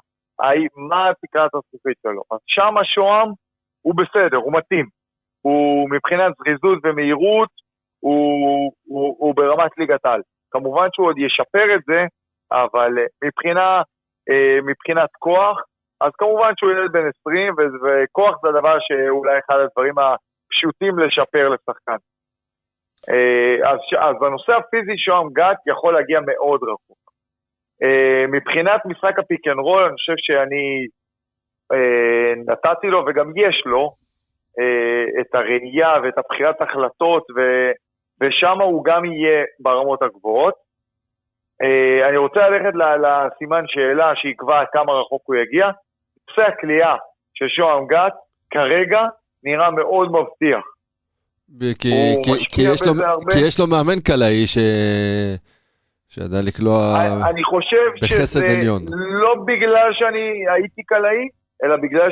מה תקרת הזכוכית שלו. אז שם השוהם הוא בסדר, הוא מתאים. הוא מבחינת זריזות ומהירות, הוא, הוא, הוא ברמת ליגת על. כמובן שהוא עוד ישפר את זה, אבל מבחינה, אה, מבחינת כוח, אז כמובן שהוא ילד בן 20, וכוח זה הדבר שאולי אחד הדברים הפשוטים לשפר לשחקן. אה, אז, אז בנושא הפיזי שוהם גת יכול להגיע מאוד רחוק. אה, מבחינת משחק ה pick and roll, אני חושב שאני אה, נתתי לו, וגם יש לו, את הראייה ואת הבחירת החלטות, ו, ושם הוא גם יהיה ברמות הגבוהות. אני רוצה ללכת לסימן שאלה שיקבע כמה רחוק הוא יגיע. נושא הקליעה של שוהם גת כרגע נראה מאוד מבטיח. כי, כי, כי, יש לו, כי יש לו מאמן קלעי ש... שידע לקלוע אני חושב בחסד שזה עליון. לא בגלל שאני הייתי קלעי, אלא בגלל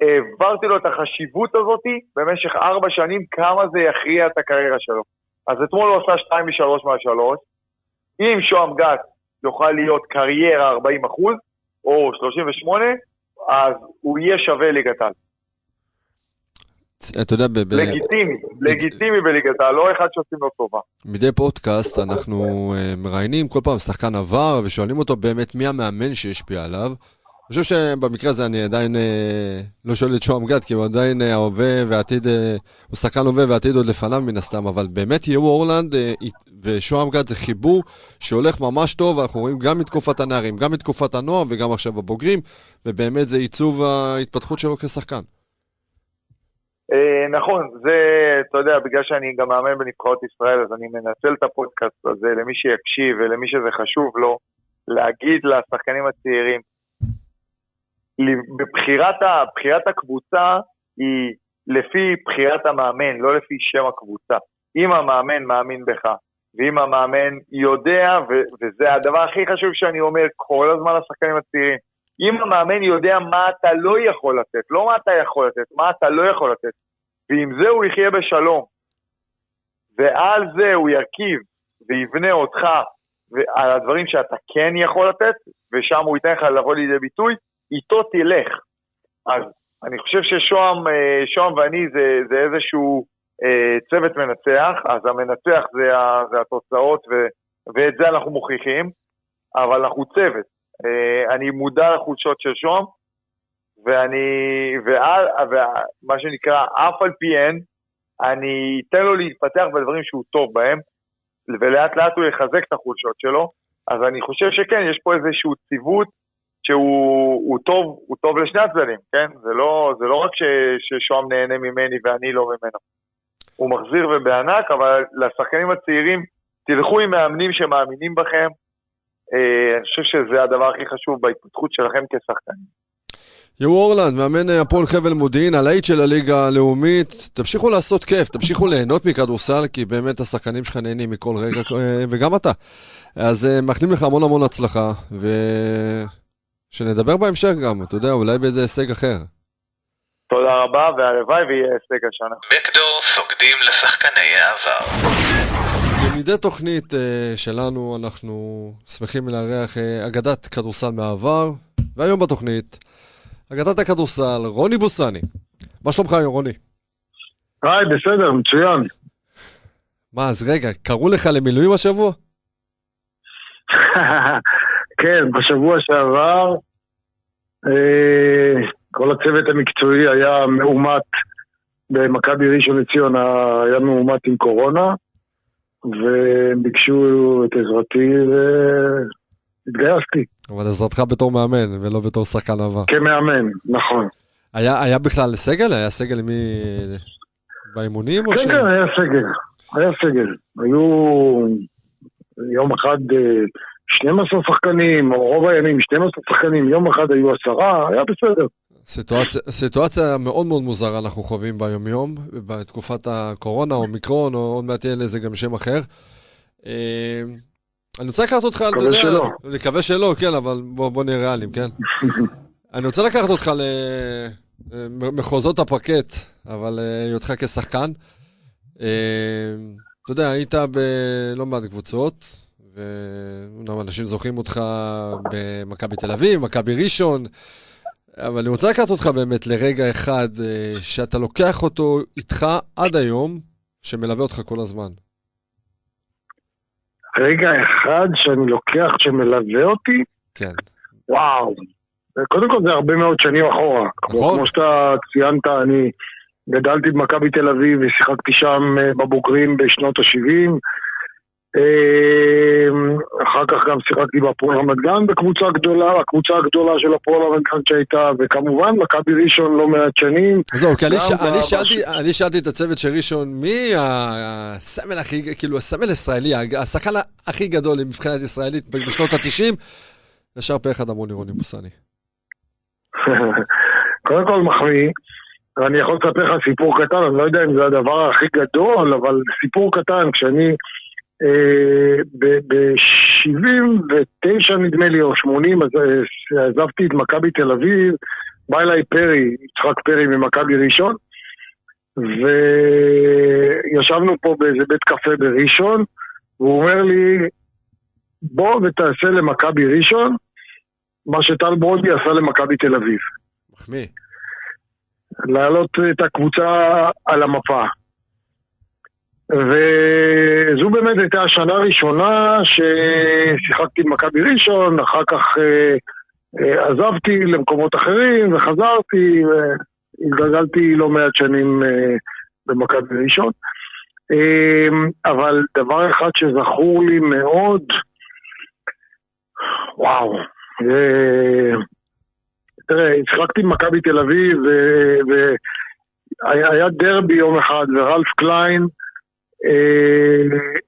שהעברתי לו את החשיבות הזאת במשך ארבע שנים, כמה זה יכריע את הקריירה שלו. אז אתמול הוא עשה שתיים משלוש מהשלוש. אם שוהם גת יוכל להיות קריירה 40 אחוז, או 38, אז הוא יהיה שווה ליגת על. אתה יודע, ב- ב- לגיטימי, לגיטימי בליגת העל, לא אחד שעושים לו טובה. מדי פודקאסט אנחנו אה, מראיינים כל פעם שחקן עבר ושואלים אותו באמת מי המאמן שהשפיע עליו. חושב שבמקרה הזה אני עדיין אה, לא שואל את שוהם גד, כי הוא עדיין אה, ההווה והעתיד, אה, הוא שחקן הווה והעתיד עוד לפניו מן הסתם, אבל באמת יהיו אורלנד אה, ושוהם גד זה חיבור שהולך ממש טוב, אנחנו רואים גם מתקופת הנערים, גם מתקופת הנוער וגם עכשיו הבוגרים, ובאמת זה עיצוב ההתפתחות שלו כשחקן. אה, נכון, זה, אתה יודע, בגלל שאני גם מאמן בנבחרות ישראל, אז אני מנצל את הפודקאסט הזה למי שיקשיב ולמי שזה חשוב לו, להגיד לשחקנים הצעירים, בבחירת הקבוצה היא לפי בחירת המאמן, לא לפי שם הקבוצה. אם המאמן מאמין בך, ואם המאמן יודע, ו- וזה הדבר הכי חשוב שאני אומר כל הזמן לשחקנים הצעירים, אם המאמן יודע מה אתה לא יכול לתת, לא מה אתה יכול לתת, מה אתה לא יכול לתת, ועם זה הוא יחיה בשלום, ועל זה הוא ירכיב ויבנה אותך על הדברים שאתה כן יכול לתת, ושם הוא ייתן לך לבוא לידי ביטוי, איתו תלך. אז אני חושב ששוהם אה, ואני זה, זה איזשהו אה, צוות מנצח, אז המנצח זה, ה, זה התוצאות ו, ואת זה אנחנו מוכיחים, אבל אנחנו צוות. אה, אני מודע לחולשות של שוהם, ואני, ועל, ומה שנקרא, אף על פי אין, אני אתן לו להתפתח בדברים שהוא טוב בהם, ולאט לאט הוא יחזק את החולשות שלו. אז אני חושב שכן, יש פה איזשהו ציוות שהוא טוב, הוא טוב לשני הצדדים, כן? זה לא, זה לא רק ש, ששוהם נהנה ממני ואני לא ממנו. הוא מחזיר ובענק, אבל לשחקנים הצעירים, תלכו עם מאמנים שמאמינים בכם. אה, אני חושב שזה הדבר הכי חשוב בהתפתחות שלכם כשחקנים. יו אורלנד, מאמן הפועל חבל מודיעין, הלהיט של הליגה הלאומית. תמשיכו לעשות כיף, תמשיכו ליהנות מכדורסל, כי באמת השחקנים שלך נהנים מכל רגע, אה, וגם אתה. אז אה, מאחלים לך המון המון הצלחה, ושנדבר בהמשך גם, אתה יודע, אולי באיזה הישג אחר. תודה רבה, והלוואי ויהיה הישג השנה. בקדור סוגדים לשחקני העבר. במדי תוכנית uh, שלנו אנחנו שמחים לארח uh, אגדת כדורסל מהעבר, והיום בתוכנית, אגדת הכדורסל, רוני בוסני. מה שלומך היום, רוני? היי, בסדר, מצוין. מה, אז רגע, קראו לך למילואים השבוע? *laughs* כן, בשבוע שעבר אה, כל הצוות המקצועי היה מאומת במכבי ראשון לציון, היה מאומת עם קורונה, והם ביקשו את עזרתי והתגייסתי. אבל עזרתך בתור מאמן ולא בתור שחקן עבר. כמאמן, נכון. היה, היה בכלל סגל? היה סגל מי... באימונים? כן, ש... כן, היה סגל. היה סגל. היו יום אחד 12 אה, שחקנים, או רוב הימים 12 שחקנים, יום אחד היו עשרה, היה בסדר. סיטואציה, סיטואציה מאוד מאוד מוזרה אנחנו חווים ביומיום, בתקופת הקורונה, או מיקרון, או עוד מעט יהיה לזה גם שם אחר. אה, אני רוצה לקחת אותך, אתה יודע... מקווה שלא. מקווה שלא, כן, אבל בוא, בוא נהיה ריאליים, כן? *laughs* אני רוצה לקחת אותך למחוזות הפרקט, אבל אה, היותך כשחקן. אה, אתה יודע, היית בלא מעט קבוצות, ואומנם אנשים זוכרים אותך במכבי תל אביב, מכבי ראשון, אבל אני רוצה לקחת אותך באמת לרגע אחד אה, שאתה לוקח אותו איתך עד היום, שמלווה אותך כל הזמן. רגע אחד שאני לוקח שמלווה אותי? כן. וואו. קודם כל זה הרבה מאוד שנים אחורה. נכון. כמו שאתה ציינת, אני גדלתי במכבי תל אביב ושיחקתי שם אה, בבוגרים בשנות ה-70. אמ, אחר כך גם שיחקתי בהפועל רמת גן בקבוצה גדולה, הקבוצה הגדולה של הפועל רמת גן שהייתה, וכמובן מכבי ראשון לא מעט שנים. זהו, כי אני. אני, שאלתי, אני את הצוות של ראשון, מי הסמל הכי, כאילו הסמל הישראלי, השחקן הכי גדול מבחינת ישראלית בשנות ה-90? ישר פה אחד אמרו לי רוני בוסני. *laughs* קודם כל מחמיא. ואני יכול לספר לך סיפור קטן, אני לא יודע אם זה הדבר הכי גדול, אבל סיפור קטן, כשאני ב-79 נדמה לי, או 80, אז אה, עזבתי את מכבי תל אביב, בא אליי פרי, יצחק פרי ממכבי ראשון, וישבנו פה באיזה בית קפה בראשון, והוא אומר לי, בוא ותעשה למכבי ראשון מה שטל ברודי עשה למכבי תל אביב. מחמיא. להעלות את הקבוצה על המפה. וזו באמת הייתה השנה הראשונה ששיחקתי במכבי ראשון, אחר כך אה, אה, עזבתי למקומות אחרים וחזרתי והתגלגלתי לא מעט שנים אה, במכבי ראשון. אבל דבר אחד שזכור לי מאוד, וואו, אה, תראה, שיחקתי במכבי תל אביב והיה דרבי יום אחד ורלף קליין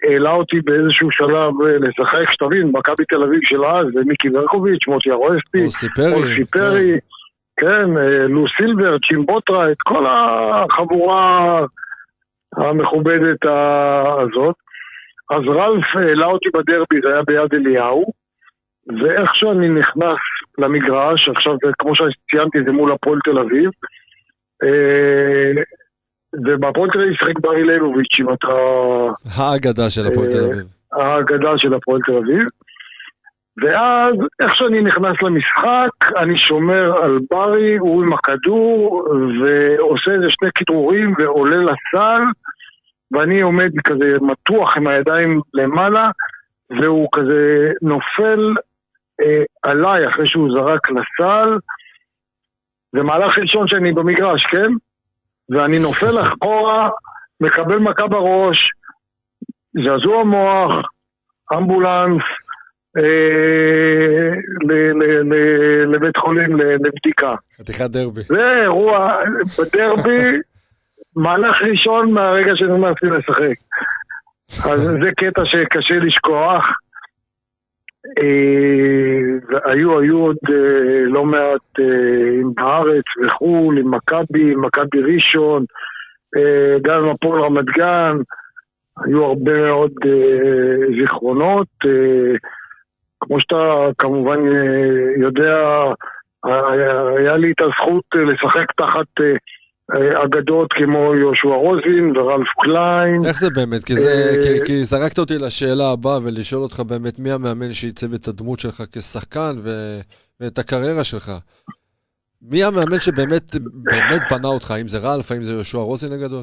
העלה אותי באיזשהו שלב אה, לשחק, שתבין, מכבי תל אביב של אז, זה מיקי ברקוביץ', מוטי ארואסטי, אוסי פרי, כן, אה, לו סילבר, צ'ימבוטרה, את כל החבורה המכובדת הזאת. אז רלף העלה אותי בדרבי, זה היה ביד אליהו, ואיך שאני נכנס למגרש, עכשיו כמו שציינתי, זה מול הפועל תל אביב, אה, ובפועל תל אביב שיחק ברי ליבוביץ', אם אתה... האגדה של הפועל תל אביב. האגדה של הפועל תל אביב. ואז, איך שאני נכנס למשחק, אני שומר על ברי, הוא עם הכדור, ועושה איזה שני כדרורים ועולה לסל, ואני עומד כזה מתוח עם הידיים למעלה, והוא כזה נופל אה, עליי אחרי שהוא זרק לסל. זה מהלך ראשון שאני במגרש, כן? ואני נופל *laughs* אחורה, מקבל מכה בראש, זעזוע מוח, אמבולנס, אה, ל- ל- ל- לבית חולים לבדיקה. חתיכת דרבי. זה אירוע בדרבי, *laughs* מהלך ראשון מהרגע שנכנסתי לשחק. אז זה קטע שקשה לשכוח. אה, והיו היו עוד אה, לא מעט אה, עם בארץ וחו"ל, עם מכבי, מכבי ראשון, גם עם הפועל רמת גן, היו הרבה מאוד זיכרונות. כמו שאתה כמובן יודע, היה לי את הזכות לשחק תחת אגדות כמו יהושע רוזין ורלף קליין. איך זה באמת? כי, זה, אה, כי, כי זרקת אותי לשאלה הבאה ולשאול אותך באמת מי המאמן שעיצב את הדמות שלך כשחקן ו, ואת הקריירה שלך. מי המאמן שבאמת באמת בנה אותך? האם זה רלף? האם זה יהושע רוזין הגדול?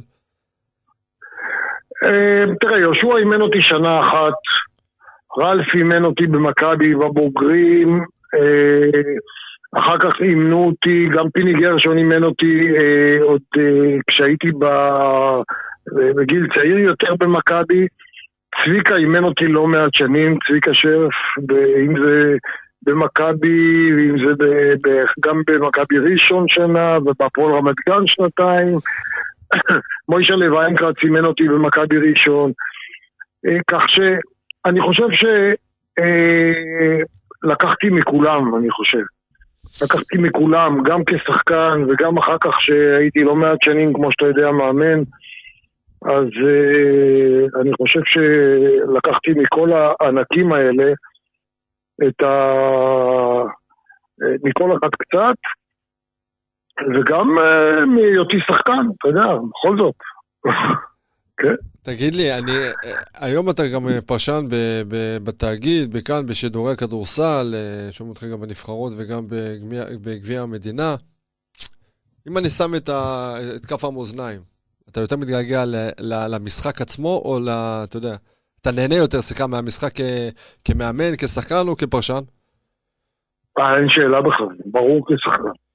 אה, תראה, יהושע אימן אותי שנה אחת, רלף אימן אותי במכבי בבוגרים, אה, אחר כך אימנו אותי, גם פיני גרשון אימן אותי אה, עוד אה, כשהייתי ב- בגיל צעיר יותר במכבי. צביקה אימן אותי לא מעט שנים, צביקה שרף, אם זה במכבי, ואם זה ב- ב- גם במכבי ראשון שנה, ובהפועל רמת גן שנתיים. *coughs* מוישלה ויינקרץ אימן אותי במכבי ראשון. אה, כך שאני חושב שלקחתי מכולם, אני חושב. לקחתי מכולם, גם כשחקן וגם אחר כך שהייתי לא מעט שנים, כמו שאתה יודע, מאמן. אז אה, אני חושב שלקחתי מכל הענקים האלה את ה... אה, מכל אחד קצת, וגם אה, מהיותי שחקן, אתה יודע, בכל זאת. *laughs* כן. תגיד לי, אני, אה, היום אתה גם אה, פרשן ב, ב, בתאגיד, בכאן, בשידורי הכדורסל, אה, שומעים אותך גם בנבחרות וגם בגביע, בגביע המדינה. אם אני שם את, ה, את כף המאזניים, אתה יותר מתגעגע ל, ל, למשחק עצמו, או ל... אתה יודע, אתה נהנה יותר, סליחה, מהמשחק כ, כמאמן, כשחקן או כפרשן? אין שאלה בכלל, ברור כשחקן.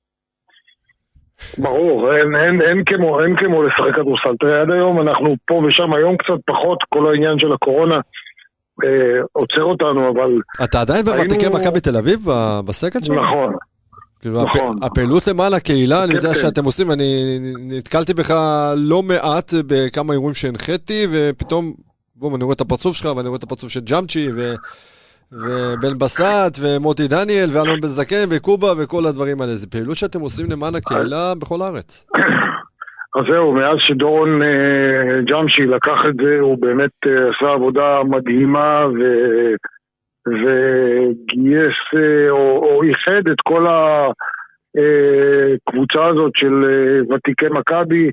ברור, אין, אין, אין, כמו, אין כמו לשחק כדורסל. תראה, עד היום אנחנו פה ושם, היום קצת פחות, כל העניין של הקורונה אה, עוצר אותנו, אבל אתה עדיין בוותיקי היינו- מכבי תל אביב בסקל שלך? נכון. כאילו, נכון. הפ... הפעילות למען הקהילה, אני יודע כן, כן. שאתם עושים, אני נתקלתי בך לא מעט בכמה אירועים שהנחיתי, ופתאום, בום, אני רואה את הפרצוף שלך, ואני רואה את הפרצוף של ג'אמצ'י, ו... ובן בסט, ומוטי דניאל, ואלון בן זקן, וקובה, וכל הדברים האלה. זו פעילות שאתם עושים למען הקהילה בכל הארץ. *coughs* אז זהו, מאז שדורון אה, ג'אמשי לקח את זה, הוא באמת אה, עשה עבודה מדהימה ו... וגייס אה, או, או איחד את כל הקבוצה הזאת של ותיקי מכבי,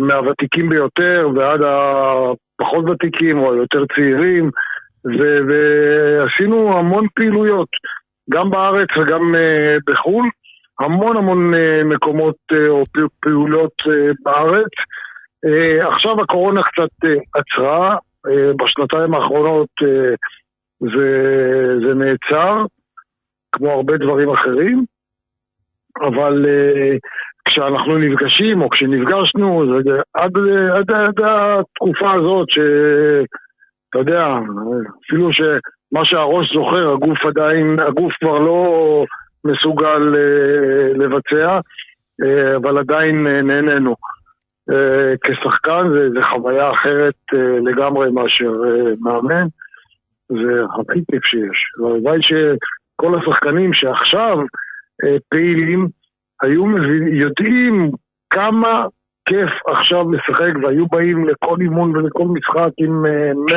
מהוותיקים ביותר ועד הפחות ותיקים או היותר צעירים, ו- ועשינו המון פעילויות, גם בארץ וגם אה, בחו"ל. המון המון אה, מקומות אה, או פעולות אה, בארץ. עכשיו הקורונה קצת עצרה, בשנתיים האחרונות זה, זה נעצר, כמו הרבה דברים אחרים, אבל כשאנחנו נפגשים או כשנפגשנו, זה עד, עד, עד התקופה הזאת שאתה יודע, אפילו שמה שהראש זוכר, הגוף עדיין, הגוף כבר לא מסוגל אה, לבצע, אה, אבל עדיין אה, נהנינו. כשחקן זה, זה חוויה אחרת לגמרי מאשר מאמן, זה הכי כיף שיש. והלוואי שכל השחקנים שעכשיו פעילים היו יודעים כמה כיף עכשיו לשחק והיו באים לכל אימון ולכל משחק עם 100%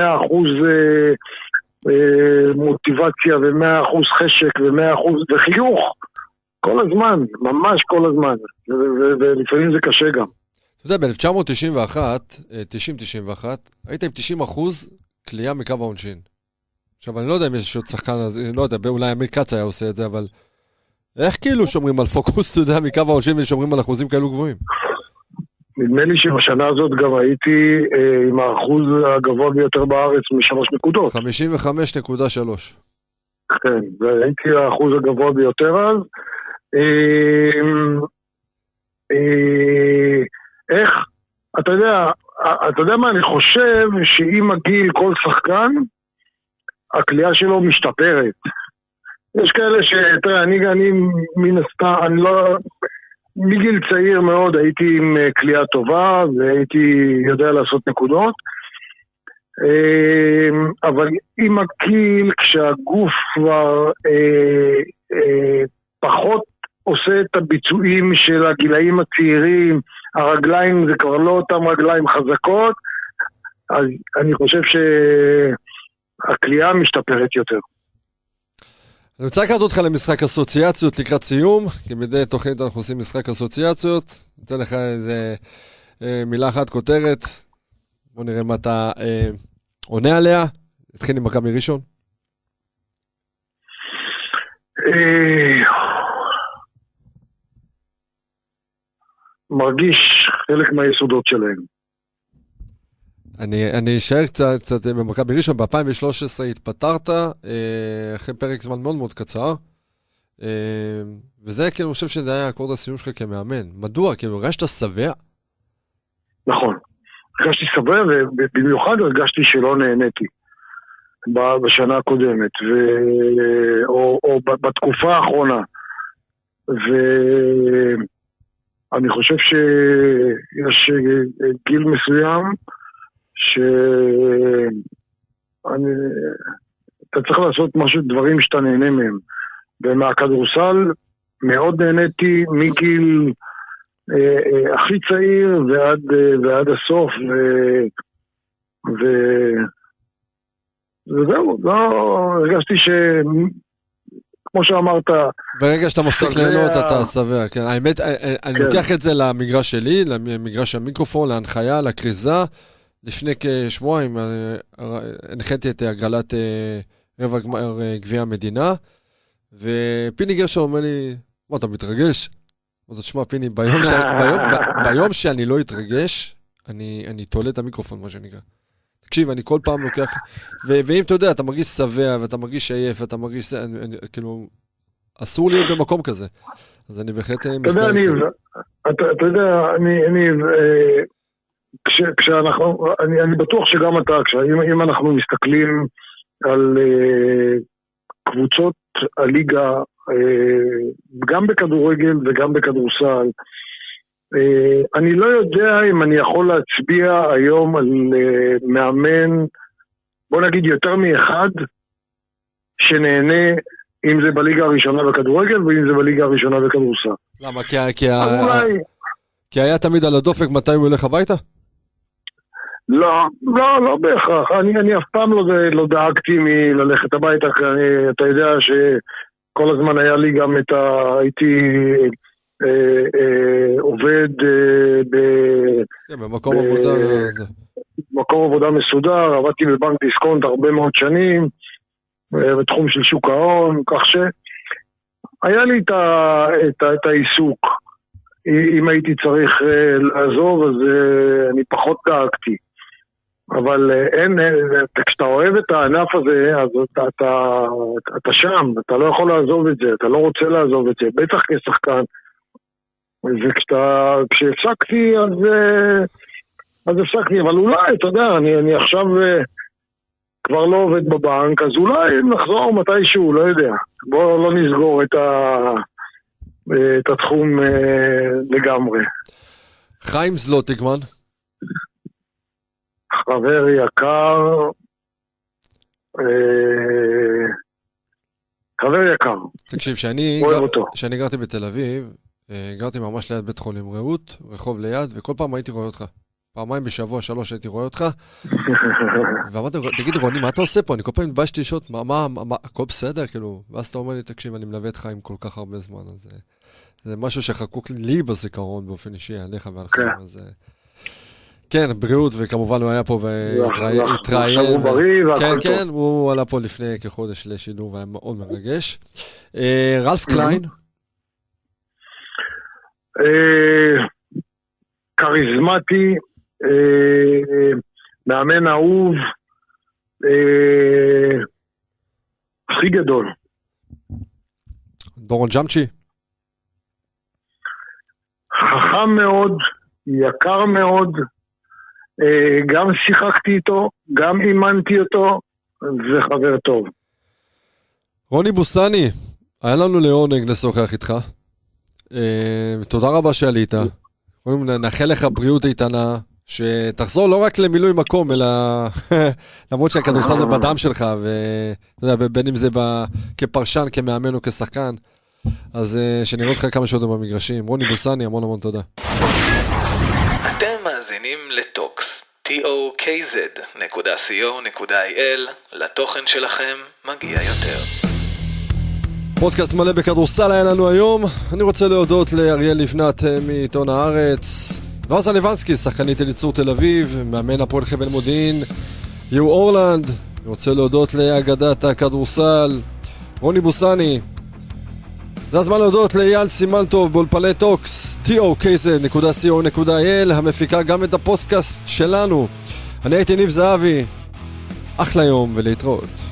אה, מוטיבציה ומאה אחוז חשק ומאה אחוז וחיוך כל הזמן, ממש כל הזמן, ולפעמים זה קשה גם. אתה יודע, ב-1991, 90-91, היית עם 90 אחוז כליאה מקו העונשין. עכשיו, אני לא יודע אם יש עוד שחקן, לא יודע, אולי אמיר כץ היה עושה את זה, אבל איך כאילו שומרים על פוקוס, אתה יודע, מקו העונשין ושומרים על אחוזים כאלו גבוהים? נדמה לי שבשנה הזאת גם הייתי אה, עם האחוז הגבוה ביותר בארץ משלוש נקודות. 55.3. כן, והייתי האחוז הגבוה ביותר אז. אה, אה, איך, אתה יודע, אתה יודע מה, אני חושב שעם הגיל כל שחקן, הכלייה שלו משתפרת. יש כאלה ש... תראה, אני, אני מן הסתם, אני לא... מגיל צעיר מאוד הייתי עם כליאה אה, טובה והייתי יודע לעשות נקודות. אה, אבל עם הגיל, כשהגוף כבר אה, אה, פחות עושה את הביצועים של הגילאים הצעירים, הרגליים זה כבר לא אותן רגליים חזקות, אז אני חושב שהכלייה משתפרת יותר. אני רוצה לקחת אותך למשחק אסוציאציות לקראת סיום, כי מדי תוכנית אנחנו עושים משחק אסוציאציות. אני אתן לך איזה אה, מילה אחת, כותרת. בוא נראה מה אתה אה, עונה עליה. נתחיל עם מכבי ראשון. אה, מרגיש חלק מהיסודות שלהם. אני, אני אשאר קצת, קצת במכבי ראשון, ב-2013 התפטרת, אה, אחרי פרק זמן מאוד מאוד קצר, אה, וזה כאילו, אני חושב שזה היה אקורד הסיום שלך כמאמן. מדוע? כאילו, הרגשת שבע? נכון. הרגשתי שבע, ובמיוחד הרגשתי שלא נהניתי בשנה הקודמת, ו... או, או בתקופה האחרונה. ואני חושב שיש גיל מסוים, שאתה צריך לעשות משהו, דברים שאתה נהנה מהם. ומהכדורסל מאוד נהניתי מגיל אה, אה, הכי צעיר ועד, אה, ועד הסוף, ו, ו, וזהו, לא, הרגשתי ש... כמו שאמרת... ברגע שאתה מפסיק ליהנות, אתה שבע, כן. האמת, אה, אה, אני כן. לוקח את זה למגרש שלי, למגרש המיקרופון, להנחיה, לכריזה. לפני כשבועיים אה, הנחיתי את הגרלת אה, רבע גמר אה, גביע המדינה, ופיני גרשון אומר לי, מה, אתה מתרגש? אמרתי, תשמע, פיני, ביום, ש... *laughs* ביום, ב... ביום שאני לא אתרגש, אני, אני תולה את המיקרופון, מה שנקרא. תקשיב, אני כל פעם לוקח... ו- ואם אתה יודע, אתה מרגיש שבע, ואתה מרגיש עייף, ואתה מרגיש... אני, אני, כאילו, אסור להיות במקום כזה. אז אני בהחלט מסתכל. אתה יודע, אתה, אתה יודע, אני, אני כש, כשאנחנו, אני, אני בטוח שגם אתה, כשאם, אם אנחנו מסתכלים על uh, קבוצות הליגה, uh, גם בכדורגל וגם בכדורסל, uh, אני לא יודע אם אני יכול להצביע היום על uh, מאמן, בוא נגיד יותר מאחד, שנהנה אם זה בליגה הראשונה בכדורגל ואם זה בליגה הראשונה בכדורסל. למה? כי, כי, אולי... כי היה תמיד על הדופק מתי הוא ילך הביתה? לא, לא, לא בהכרח. אני, אני אף פעם לא, לא דאגתי מללכת הביתה, כי אני, אתה יודע שכל הזמן היה לי גם את ה... הייתי אה, אה, עובד אה, ב... כן, במקום ב, עבודה... מקום עבודה מסודר, עבדתי בבנק דיסקונט הרבה מאוד שנים, אה, בתחום של שוק ההון, כך ש... היה לי את, ה, את, ה, את העיסוק. אם הייתי צריך אה, לעזוב, אז אה, אני פחות דאגתי. אבל אה, אין, כשאתה אוהב את הענף הזה, אז אתה, אתה, אתה שם, אתה לא יכול לעזוב את זה, אתה לא רוצה לעזוב את זה, בטח כשחקן. וכשהפסקתי, אז, אז הפסקתי, אבל אולי, אתה יודע, אני, אני עכשיו כבר לא עובד בבנק, אז אולי נחזור מתישהו, לא יודע. בואו לא נסגור את, ה, את התחום לגמרי. חיים זלוטיגמן. חבר יקר, אה, חבר יקר. תקשיב, שאני אותו. כשאני גרתי בתל אביב, אה, גרתי ממש ליד בית חולים רעות, רחוב ליד, וכל פעם הייתי רואה אותך. פעמיים בשבוע, שלוש הייתי רואה אותך. *laughs* ואמרתי, תגיד רוני, מה אתה עושה פה? אני כל פעם התביישתי לשאול, מה, מה, מה, הכל בסדר? כאילו, ואז אתה אומר לי, תקשיב, אני מלווה את חיים כל כך הרבה זמן, אז זה משהו שחקוק לי בזיכרון באופן אישי, עליך ועל חיים, כן. אז... כן, בריאות, וכמובן הוא היה פה והתראיין. הוא בריא והכל כן, טוב. כן, הוא עלה פה לפני כחודש לשידור והיה מאוד מרגש. אה, רלף קליין, אה, כריזמטי, אה, מאמן אהוב, אה, הכי גדול. דורון ג'אמצ'י, חכם מאוד, יקר מאוד, גם שיחקתי איתו, גם אימנתי אותו, וחבר טוב. רוני בוסני, היה לנו לעונג לשוחח איתך. אה, תודה רבה שעלית. נאחל לך בריאות איתנה, שתחזור לא רק למילוי מקום, אלא *laughs* למרות שהכדורסל זה בדם *laughs* שלך, ואתה יודע, בין אם זה ב... כפרשן, כמאמן או כשחקן, אז אה, שנראה אותך כמה שיותר במגרשים. רוני בוסני, המון המון תודה. מאזינים לטוקס, tokz.co.il, לתוכן שלכם מגיע יותר. פודקאסט מלא בכדורסל היה לנו היום. אני רוצה להודות לאריאל לבנת אה, מעיתון הארץ. ורסה לבנסקי, שחקנית אליצור תל אביב, מאמן הפועל חבל מודיעין, יו אורלנד. אני רוצה להודות לאגדת הכדורסל, רוני בוסני. זה הזמן להודות לאייל סימנטוב באולפני טוקס, tokz.co.il, המפיקה גם את הפודקאסט שלנו. אני הייתי ניב זהבי, אחלה יום ולהתראות.